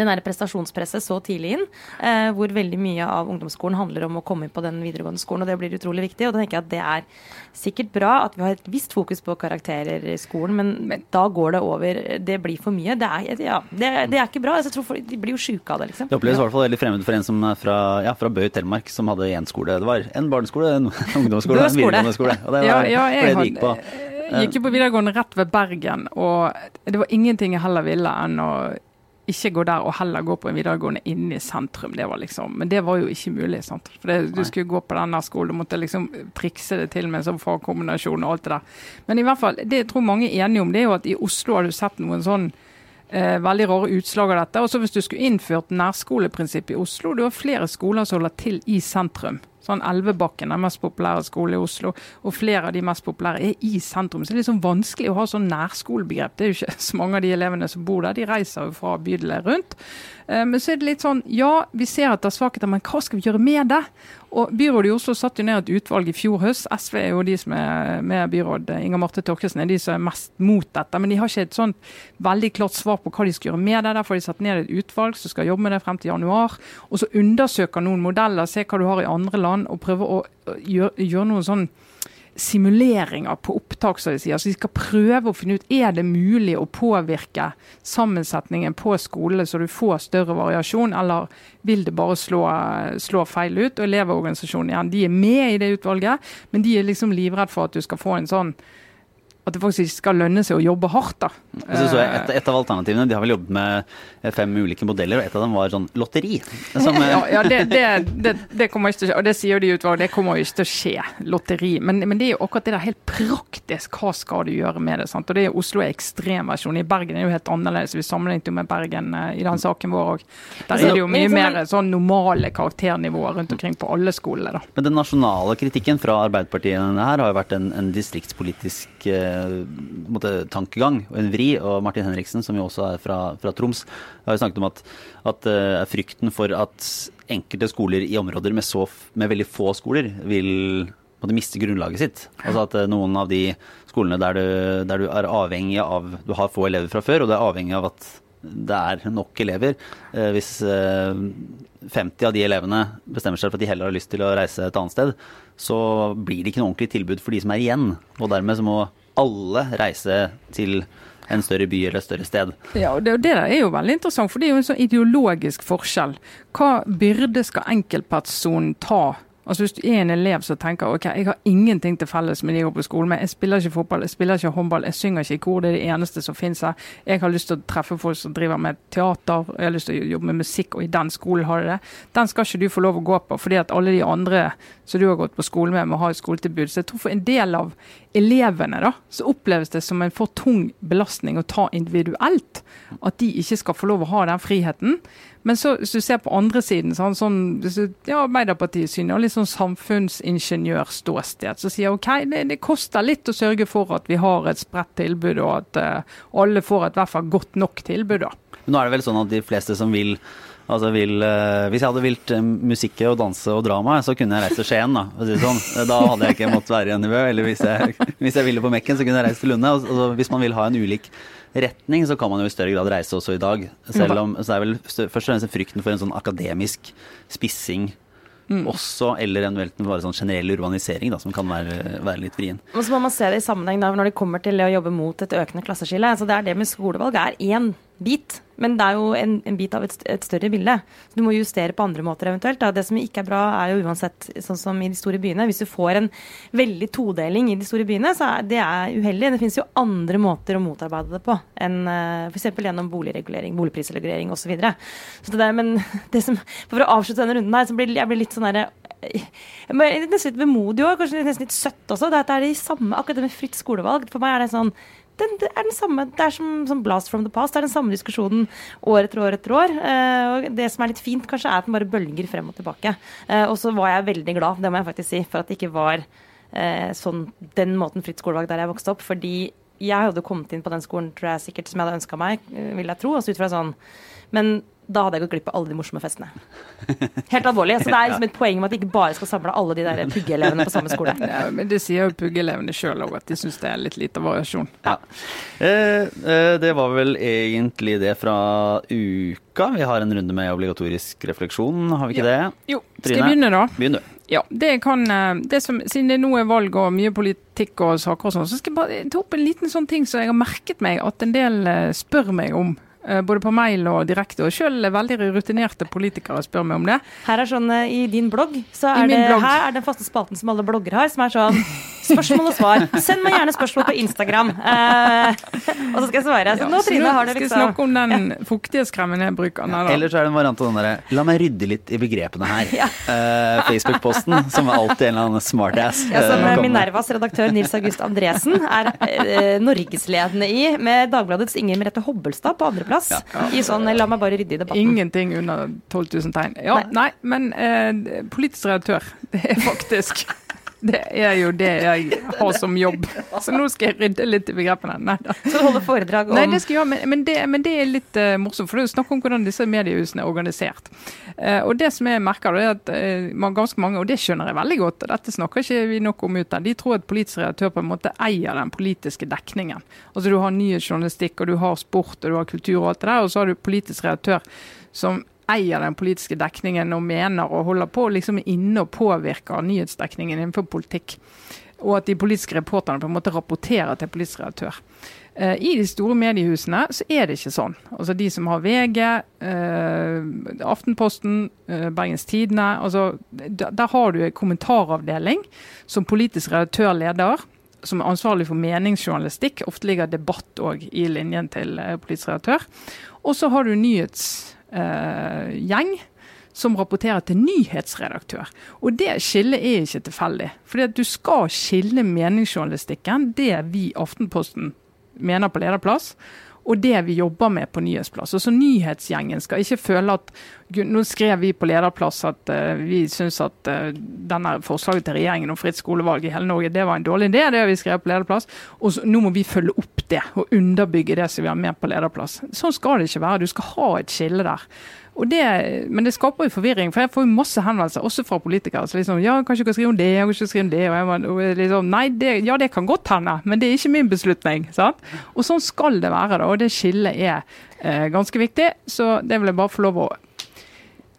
det nære prestasjonspresset så tidlig inn, eh, hvor veldig mye av ungdomsskolen handler om å komme inn på den videregående skolen, og det blir utrolig viktig. Og da tenker jeg at det er sikkert bra at vi har et visst fokus på karakterer i skolen, men, men da går det over. Det blir for mye. Det er, ja, det, det er ikke bra. Altså, jeg tror folk, De blir jo sjuke av det, liksom. Det oppleves i hvert fall veldig fremmed for en som er fra, ja, fra Bø i Telemark, som hadde én skole. Det var en barneskole, en ungdomsskole, en videregående skole. Og det var ja, ja, det de gikk på. Jeg gikk jo på videregående rett ved Bergen, og det var ingenting jeg heller ville enn å ikke gå der og heller gå på en videregående inne i sentrum. Det var liksom, men det var jo ikke mulig. sant? For det, Du skulle gå på denne skolen, du måtte liksom trikse det til med en sånn fagkombinasjon og alt det der. Men i hvert fall, det jeg tror mange er enige om, det er jo at i Oslo har du sett noen sånn eh, veldig rare utslag av dette. Og så hvis du skulle innført nærskoleprinsipp i Oslo, du har flere skoler som holder til i sentrum. Sånn Elvebakken den mest populære skolen i Oslo, og flere av de mest populære er i sentrum. Så det er sånn vanskelig å ha sånn nærskolebegrep. Det er jo ikke så mange av de elevene som bor der, de reiser jo fra bydeler rundt. Eh, men så er det litt sånn, ja, vi ser at det er svakheter, men hva skal vi gjøre med det? Og Byrådet i Oslo satte jo ned et utvalg i fjor høst. SV er jo de som er med byråd. Inger Marte Torkelsen er de som er mest mot dette. Men de har ikke et sånt veldig klart svar på hva de skal gjøre med det. Derfor har de satt ned et utvalg som skal jobbe med det frem til januar. Og så undersøker noen modeller, se hva du har i andre land, og prøve å gjøre, gjøre noen sånn simuleringer på opptak, som de sier. Så de skal prøve å finne ut er det mulig å påvirke sammensetningen på skolene så du får større variasjon, eller vil det bare slå, slå feil ut? Og Elevorganisasjonen igjen, de er med i det utvalget, men de er liksom livredd for at du skal få en sånn at det faktisk ikke skal lønne seg å jobbe hardt. da. Så så et, et, av alternativene, De har vel jobbet med fem ulike modeller, og et av dem var sånn lotteri. Som, ja, ja det, det, det, kommer ikke til å skje, og det sier de utvalget, det kommer ikke til å skje. Lotteri. Men, men, det er jo akkurat det der helt praktisk. Hva skal du gjøre med det? sant? Og det er Oslo er ekstremversjon. I Bergen er jo helt annerledes. Vi sammenlignet jo med Bergen uh, i den saken vår òg. Der er det jo mye mer sånn normale karakternivåer rundt omkring på alle skolene. da. Men den nasjonale kritikken fra Arbeiderpartiet her har jo vært en, en distriktspolitisk uh, måte, tankegang og en vri. Og Martin Henriksen, som jo også er fra, fra Troms, har jo snakket om at, at uh, frykten for at enkelte skoler i områder med, så, med veldig få skoler vil måtte miste grunnlaget sitt. Altså at uh, noen av de skolene der du, der du, er avhengig av Du har få elever fra før, og du er avhengig av at det er nok elever. Hvis 50 av de elevene bestemmer seg for at de heller har lyst til å reise et annet sted, så blir det ikke noe ordentlig tilbud for de som er igjen. Og dermed så må alle reise til en større by eller et større sted. Ja, og det, det er jo veldig interessant, for det er jo en sånn ideologisk forskjell. Hva byrde skal enkeltpersonen ta Altså Hvis du er en elev som tenker ok, jeg har ingenting til felles med de jeg går på skolen med, jeg spiller ikke fotball, jeg spiller ikke håndball, jeg synger ikke i kor, det er det eneste som finnes her. Jeg har lyst til å treffe folk som driver med teater, jeg har lyst til å jobbe med musikk, og i den skolen har de det. Den skal ikke du få lov å gå på, fordi at alle de andre som du har gått på skole med, må ha et skoletilbud. Så jeg tror for en del av elevene da, så oppleves det som en for tung belastning å ta individuelt. At de ikke skal få lov å ha den friheten. Men så, hvis du ser på andre siden, sånn, sånn, ja, Arbeiderpartiets syn og litt sånn samfunnsingeniørståsted, så sier OK, det, det, koster litt å sørge for at vi har et spredt tilbud, og at uh, alle får et hvert fall godt nok tilbud. da. Nå er det vel sånn at de fleste som vil Altså vil, uh, hvis jeg hadde vilt musikk og danse og drama, så kunne jeg reist til Skien. Da sånn. Da hadde jeg ikke måttet være i Nivå. Eller hvis jeg, hvis jeg, ville på Mekken, så kunne jeg reist til Lunde. Altså, hvis man vil ha en ulik retning, så kan man jo i større grad reise også i dag. Selv om så er vel først og fremst frykten for en sånn akademisk spissing mm. også, eller eventuelt bare sånn generell urbanisering, da, som kan være, være litt vrien. Og så må man se det i sammenheng da, når det kommer til å jobbe mot et økende klasseskille. Altså det er det med skolevalg er én bit. Men det er jo en, en bit av et, et, større bilde. Så du må justere på andre måter eventuelt. Da. Det som ikke er bra, er jo uansett sånn som i de store byene. Hvis du får en veldig todeling i de store byene, så er det er uheldig. Det finnes jo andre måter å motarbeide det på enn uh, f.eks. gjennom boligregulering, boligprisregulering osv. Så, videre. så men det som, for å avslutte denne runden her, så blir jeg blir litt sånn derre Nesten litt vemodig òg, kanskje nesten litt søtt også. Det er det samme, akkurat det med fritt skolevalg. For meg er det sånn den, det er den samme, det er som, som, Blast from the past. Det er den samme diskusjonen år etter år etter år. Eh, og det som er litt fint, kanskje, er at den bare bølger frem og tilbake. Eh, og så var jeg veldig glad, det må jeg faktisk si, for at det ikke var eh, sånn den måten fritt skolevalg der jeg vokste opp. Fordi jeg hadde kommet inn på den skolen tror jeg sikkert som jeg hadde ønska meg, vil jeg tro. Altså ut fra sånn Men da hadde jeg gått glipp av alle de morsomme festene. Helt alvorlig. Så det er liksom et poeng med at vi ikke bare skal samle alle de der puggeelevene på samme skole. Ja, men det sier jo puggeelevene sjøl òg, at de syns det er litt lite variasjon. Ja. Eh, eh, det var vel egentlig det fra uka. Vi har en runde med obligatorisk refleksjon, har vi ikke det? Jo, skal jeg begynne da? Begynn du. Ja, det kan, eh, det som, Siden det nå er valg og mye politikk og saker og sånn, så skal jeg bare ta opp en liten sånn ting som jeg har merket meg at en del spør meg om. Eh, både på mail og direkte. Og sjøl veldig rutinerte politikere spør meg om det. Her er sånn I din blogg så er det, blogg. her er den faste spalten som alle blogger har, som er sånn spørsmål og svar. Send meg gjerne spørsmål på Instagram. Eh, og så skal jeg svare. Så Ja, nå, Trine, har du skal liksom snakke om den fuktighetskremen jeg bruker. Nei. Eller så er det en variant av den derre La meg rydde litt i begrepene her. Eh, Facebook-posten, som er alltid en eller annen smartass. ja, som eh. Minervas redaktør Nils August Andresen er eh, norgesledende i, med Dagbladets Inger Merete Hobbelstad på andreplass. I sånn 'la meg bare rydde i debatten'. Ingenting under 12 000 tegn. Ja, nei, men eh, politisk redaktør, det er faktisk Det er jo det jeg har som jobb. Så nå skal jeg rydde litt i begrepene. Nei da. Så du holder foredrag om Nei, det skal jeg gjøre, men, men, det, men det er litt uh, morsomt. For det er jo snakk om hvordan disse mediehusene er organisert. Uh, og det som jeg merker, det er at uh, ganske mange, og det skjønner jeg veldig godt, dette snakker ikke vi nok om ute, de tror at politisk redaktør på en måte eier den politiske dekningen. Altså Du har nyhetsjournalistikk, og du har sport, og du har kultur og alt det der, og så har du politisk redaktør som eier den politiske dekningen og mener og holder på liksom inne og påvirker nyhetsdekningen innenfor politikk. Og at de politiske reporterne på en måte rapporterer til politisk redaktør. Eh, I de store mediehusene så er det ikke sånn. Altså De som har VG, eh, Aftenposten, eh, Bergens Tidende. Altså, der, der har du en kommentaravdeling som politisk redaktør leder. Som er ansvarlig for meningsjournalistikk. Ofte ligger debatt òg i linjen til eh, politisk redaktør. Og så har du nyhetsgjeng som rapporterer til nyhetsredaktør. Og det skillet er ikke tilfeldig. Fordi du skal skille meningsjournalistikken, det vi Aftenposten mener på lederplass, og det vi jobber med på nyhetsplass. Og så Nyhetsgjengen skal ikke føle at Nå skrev vi på lederplass at uh, vi syns at uh, denne forslaget til regjeringen om fritt skolevalg i hele Norge det var en dårlig idé. Det har vi skrevet på lederplass. Og så, nå må vi følge opp det og underbygge det som vi har med på lederplass. Sånn skal det ikke være. Du skal ha et skille der. Og det, men det skaper jo forvirring, for jeg får jo masse henvendelser, også fra politikere. så liksom, ja, Kanskje kan skrive om det, jeg kan ikke skrive om det. Og jeg må, og liksom, Nei, det, ja, det kan godt hende, men det er ikke min beslutning. sant? Og sånn skal det være, da, og det skillet er eh, ganske viktig. Så det vil jeg bare få lov å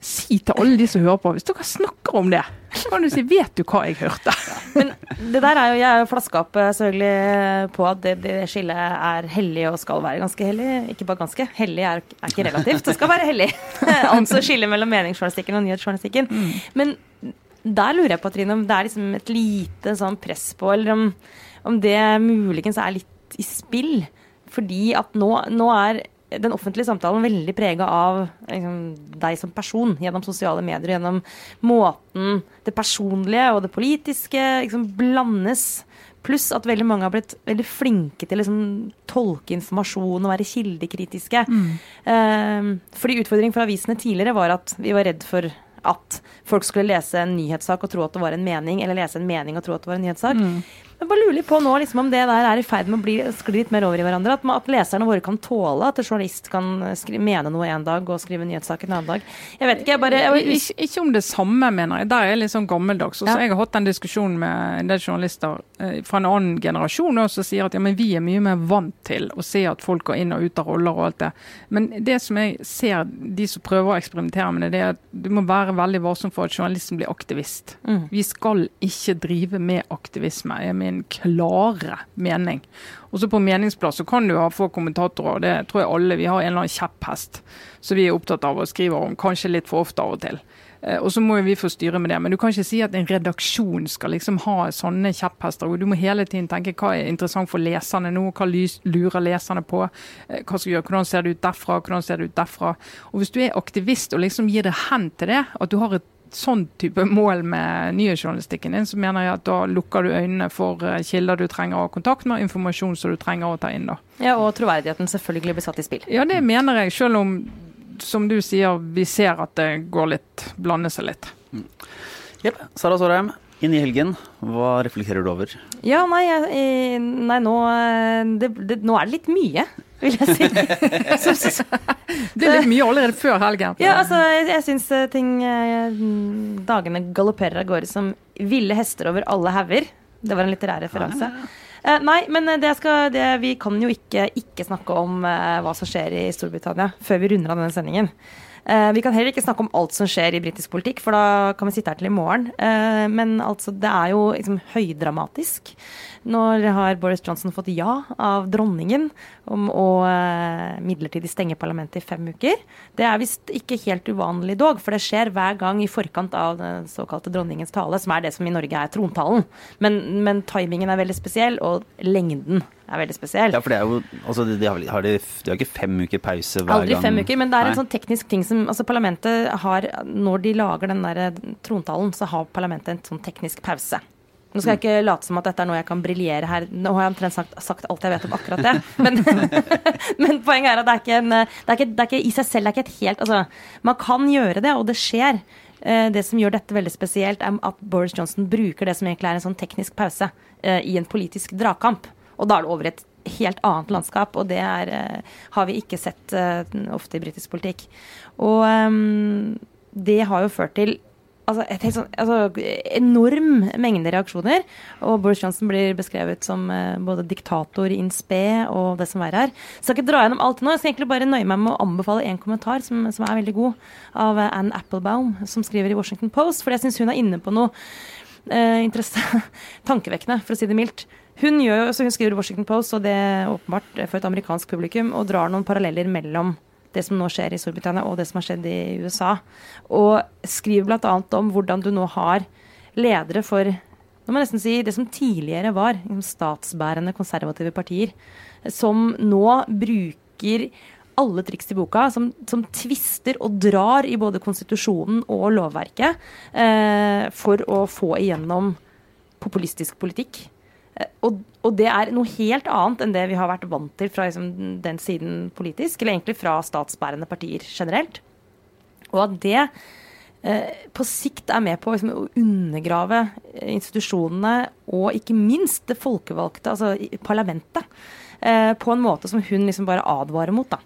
si til alle de som hører på. Hvis dere snakker om det, så kan du si 'vet du hva jeg hørte'? Men det der er jo, jeg er jo flaska opp eh, selvfølgelig på at det, det skillet er hellig og skal være ganske hellig. Ikke bare ganske. Hellig er, er ikke relativt, det skal være hellig. altså skille mellom meningsjournalistikken og nyhetsjournalistikken. Men der lurer jeg på, Trine, om det er liksom et lite sånn press på, eller om, om det muligens er litt i spill. Fordi at nå, nå er den offentlige samtalen veldig prega av liksom, deg som person gjennom sosiale medier. Gjennom måten det personlige og det politiske liksom, blandes. Pluss at veldig mange har blitt veldig flinke til å liksom, tolke informasjon og være kildekritiske. Mm. fordi utfordringen for avisene tidligere var at vi var redd for at folk skulle lese en nyhetssak og tro at det var en mening, eller lese en mening og tro at det var en nyhetssak. Mm. Jeg bare lurer på nå liksom, om det der er i ferd med å bli, skli litt mer over i hverandre. At, at leserne våre kan tåle at en journalist kan skri, mene noe en dag og skrive nyhetssak en annen dag. Jeg vet ikke, jeg bare jeg, ikke, ikke, om det samme, mener jeg. Der er jeg litt sånn gammeldags. Også, ja. Jeg har hatt en diskusjon med en del journalister eh, fra en annen generasjon som sier at ja, men vi er mye mer vant til å se at folk går inn og ut av roller og alt det. Men det som jeg ser de som prøver å eksperimentere med det, det er at du må være veldig varsom for at journalisten blir aktivist. Mm. Vi skal ikke drive med aktivisme. Jeg min klare mening. Og så På meningsplass så kan du ha få kommentatorer, det tror jeg alle. Vi har en eller annen kjepphest som vi er opptatt av og skriver om, kanskje litt for ofte av og til. Eh, og så må vi få styre med det. Men du kan ikke si at en redaksjon skal liksom ha sånne kjepphester. og Du må hele tiden tenke hva er interessant for leserne nå, hva lurer leserne på. Eh, hva skal gjøre, Hvordan ser det ut derfra, hvordan ser det ut derfra. Og Hvis du er aktivist og liksom gir det hen til det, at du har et sånn type mål med nyhetsjournalistikken din, så mener jeg at da lukker du øynene for eh, kilder du trenger å ha kontakt med, informasjon som du trenger å ta inn. da. Ja, Og troverdigheten selvfølgelig blir satt i spill. Ja, det mener jeg, selv om som du sier, vi ser at det går litt, blander seg litt. Mm. Yep. Sara Sårheim, inn i helgen, hva reflekterer du over? Ja, nei, nei nå, det, det, nå er det litt mye. Vil jeg si. Det er litt mye allerede før helgen. Ja, altså, jeg, syns eh, ting eh, Dagene galopperer av gårde som ville hester over alle hauger. Det var en litterær referanse. Eh, nei, men det skal, det, vi kan jo ikke ikke snakke om eh, hva som skjer i Storbritannia før vi runder av denne sendingen. Eh, vi kan heller ikke snakke om alt som skjer i britisk politikk, for da kan vi sitte her til i morgen. Men altså, det er jo liksom høydramatisk. Når har Boris Johnson fått ja av dronningen om å eh, midlertidig stenge parlamentet i fem uker? Det er visst ikke helt uvanlig dog, for det skjer hver gang i forkant av den såkalte dronningens tale, som er det som i Norge er trontalen. Men, men timingen er veldig spesiell, og lengden er veldig spesiell. Ja, for det er jo altså, de, har, har de, de har ikke fem uker pause hver Aldri gang? fem uker, men det er en Nei. sånn teknisk ting som altså Parlamentet har Når de lager den der trontalen, så har parlamentet en sånn teknisk pause. Nå skal jeg ikke late som at dette er noe jeg kan briljere her. Nå har jeg omtrent sagt, sagt alt jeg vet om akkurat det. Men, men poenget er at det er ikke en det er ikke, det er ikke, I seg selv det er ikke et helt Altså, man kan gjøre det, og det skjer. Eh, Det som gjør dette veldig spesielt, er at Boris Johnson bruker det som egentlig er en sånn teknisk pause eh, i en politisk dragkamp. Og da er det over i et helt annet landskap, og det er, eh, har vi ikke sett ofte i britisk politikk. Og ehm, det har jo ført til altså, sånn, altså, enorm mengde reaksjoner. Og Boris Johnson blir beskrevet som eh, både diktator in spe og det som verre er. Så jeg skal ikke dra gjennom alt nå. Jeg skal egentlig bare nøye meg med å anbefale en kommentar som, som er veldig god, av eh, Anne Applebaum, som skriver i Washington Post. For jeg syns hun er inne på noe eh, tankevekkende, for å si det mildt. Hun, gjør, hun skriver i Washington Post, og det er åpenbart for et amerikansk publikum, og drar noen paralleller mellom det som nå skjer i Storbritannia og det som har skjedd i USA. Og skriver bl.a. om hvordan du nå har ledere for nå må jeg nesten si det som tidligere var liksom, statsbærende konservative partier, som nå bruker alle triks i boka, som, som tvister og drar i både konstitusjonen og lovverket eh, for å få igjennom populistisk politikk. Eh, Og, og det er noe helt annet enn det vi har vært vant til fra liksom, den siden politisk, eller egentlig fra statsbærende partier generelt. Og at det eh, på sikt er med på liksom, å undergrave institusjonene og ikke minst det folkevalgte, altså parlamentet, eh, på en måte som hun liksom bare advarer mot. da.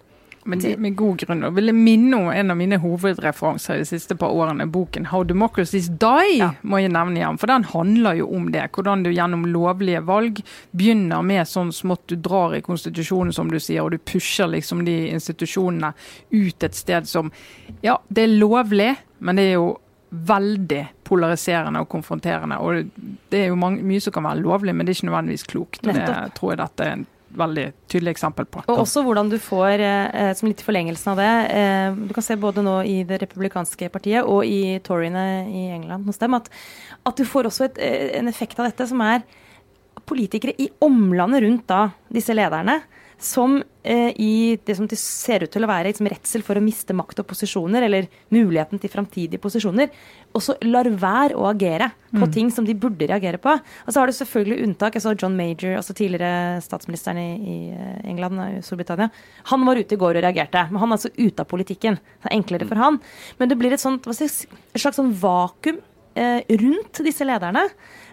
Men det, med god grunn. Og vil jeg minne om en av mine hovedreferanser de siste par årene, boken 'How Democracies Die', Ja. må jeg nevne igjen. For den handler jo om det. Hvordan du gjennom lovlige valg begynner med sånn smått du drar i konstitusjonen, som du sier, og du pusher liksom de institusjonene ut et sted som Ja, det er lovlig, men det er jo veldig polariserende og konfronterende. Og det er jo mange, mye som kan være lovlig, men det er ikke nødvendigvis klokt. Og det tror jeg dette er en veldig tydelig eksempel på. Og også hvordan du får, eh, som litt i forlengelsen av det eh, Du kan se både nå i det republikanske partiet og i Toryene i England hos dem, at, at du får også et, eh, en effekt av dette som er politikere i omlandet rundt da disse lederne. Som eh, i det som det ser ut til å være liksom, redsel for å miste makt og posisjoner, eller muligheten til framtidige posisjoner, også lar være å agere på ting som de burde reagere på. Og så har du selvfølgelig unntak. Jeg så John Major, altså tidligere statsministeren i, i eh, England og Storbritannia. Han var ute i går og reagerte, men han er altså ute av politikken. Det er enklere for han. Men det blir et, sånt, et slags sånn vakuum eh, rundt disse lederne.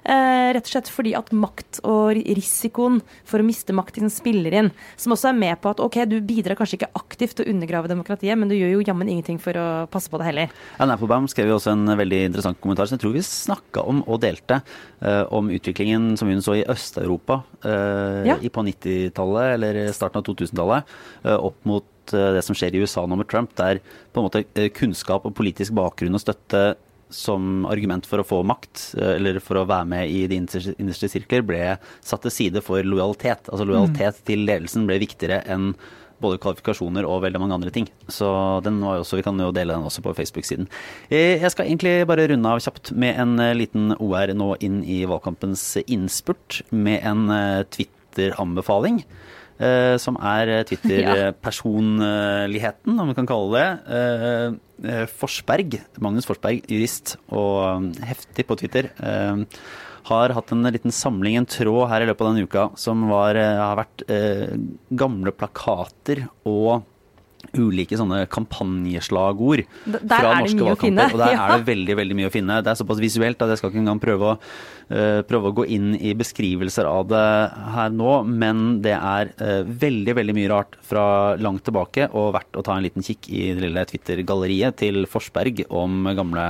Eh, rett og slett fordi at makt og risikoen for å miste makt spiller inn. Som også er med på at ok, du bidrar kanskje ikke aktivt til å undergrave demokratiet, men du gjør jo jammen ingenting for å passe på det heller. Anne Applebaum skrev jo også en veldig interessant kommentar som jeg tror vi snakka om og delte, eh, om utviklingen som hun så i Øst-Europa eh, Ja. i- på 90-tallet eller starten av 2000-tallet, eh, opp mot eh, det som skjer i USA nå med Trump, der på en måte eh, kunnskap og politisk bakgrunn og støtte som argument for å få makt, eh, eller for å være med i de innerste sirkler, ble satt til side for lojalitet. Altså lojalitet til ledelsen ble viktigere enn både kvalifikasjoner og veldig mange andre ting. Så den var jo også, vi kan jo dele den også på Facebook-siden. Eh, Jeg skal egentlig bare runde av kjapt med en eh, liten OR nå inn i valgkampens innspurt, med en Twitter-anbefaling. Eh, Som er Twitter-personligheten, om vi kan kalle det. Eh, eh, Forsberg, Magnus Forsberg, jurist og eh, heftig på Twitter. eh, har hatt en liten samling, en tråd her i løpet av denne uka, som var, eh, har vært eh, gamle plakater og ulike sånne kampanjeslagord der fra norske valgkamper. Og der Ja. er det veldig veldig mye å finne. Det er såpass visuelt at jeg skal ikke engang prøve å, uh, prøve å gå inn i beskrivelser av det her nå, men det er uh, veldig veldig mye rart fra langt tilbake, og verdt å ta en liten kikk i det lille Twitter-galleriet til Forsberg om gamle,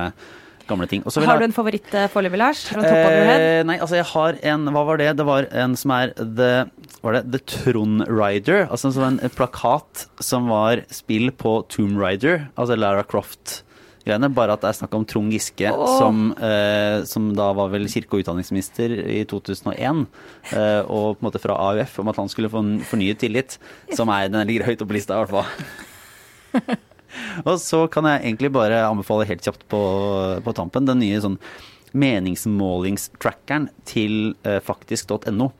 gamle ting. Har du en favoritt eh, foreløpig, Lars? Eh, nei, altså jeg har en Hva var det? Det var en som er The, var det, The Trond Rider. Altså en sånn plakat som var spill på Tomb Rider, altså Lara Croft-greiene. Bare at det er snakk om Trond Giske, oh. som, eh, som da var vel kirke- og utdanningsminister i 2001. Eh, og på en måte fra AUF om at han skulle få en fornyet tillit. Som er, den ligger høyt oppe på lista, i hvert fall. Og så kan jeg egentlig bare anbefale helt kjapt på, på tampen den nye sånn meningsmålingstrackeren til eh, faktisk.no.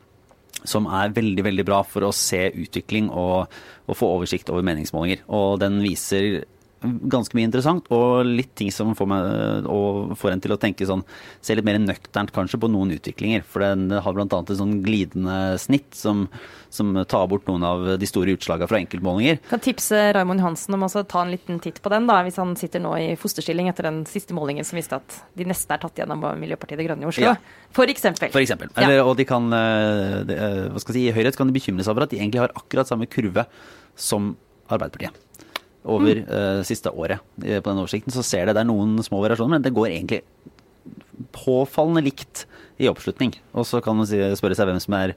Som er veldig veldig bra for å se utvikling og, og få oversikt over meningsmålinger. Og den viser ganske mye interessant, og litt ting som får, meg, og får en til å tenke sånn Se litt mer nøkternt kanskje på noen utviklinger. For den har bl.a. et sånn glidende snitt som, som tar bort noen av de store utslagene fra enkeltmålinger. Kan tipse Raymond Hansen om å ta en liten titt på den, da, hvis han sitter nå i fosterstilling etter den siste målingen som viste at de neste er tatt gjennom Miljøpartiet De Grønne i Oslo. Ja. For eksempel. For eksempel. Ja. Eller, og de kan, de, eh, hva skal jeg si, I Høyre kan de bekymre seg over at de egentlig har akkurat samme kurve som Arbeiderpartiet. Over eh, siste året eh, på den oversikten så ser det det er noen små variasjoner, men det går egentlig påfallende likt i oppslutning. Og så kan man si, spørre seg hvem som er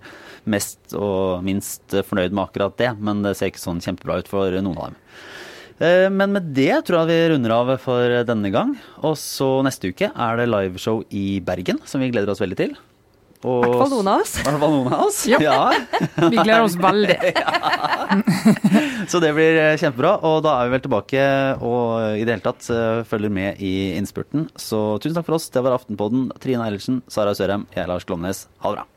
mest og minst fornøyd med akkurat det, men det ser ikke sånn kjempebra ut for noen av dem. Eh, Men med det tror jeg vi runder av for denne gang. Og så neste uke er det liveshow i Bergen, som vi gleder oss veldig til. I hvert fall noen av oss. I hvert fall noen av oss. Ja. Ja. Vi gleder oss veldig. Så det blir eh, kjempebra. Og da er vi vel tilbake og i det hele tatt eh, følger med i innspurten. Så tusen takk for oss. Det var Aftenpodden. Trine Eilertsen, Sara Sørheim, jeg er Lars Glomnes. Ha det bra.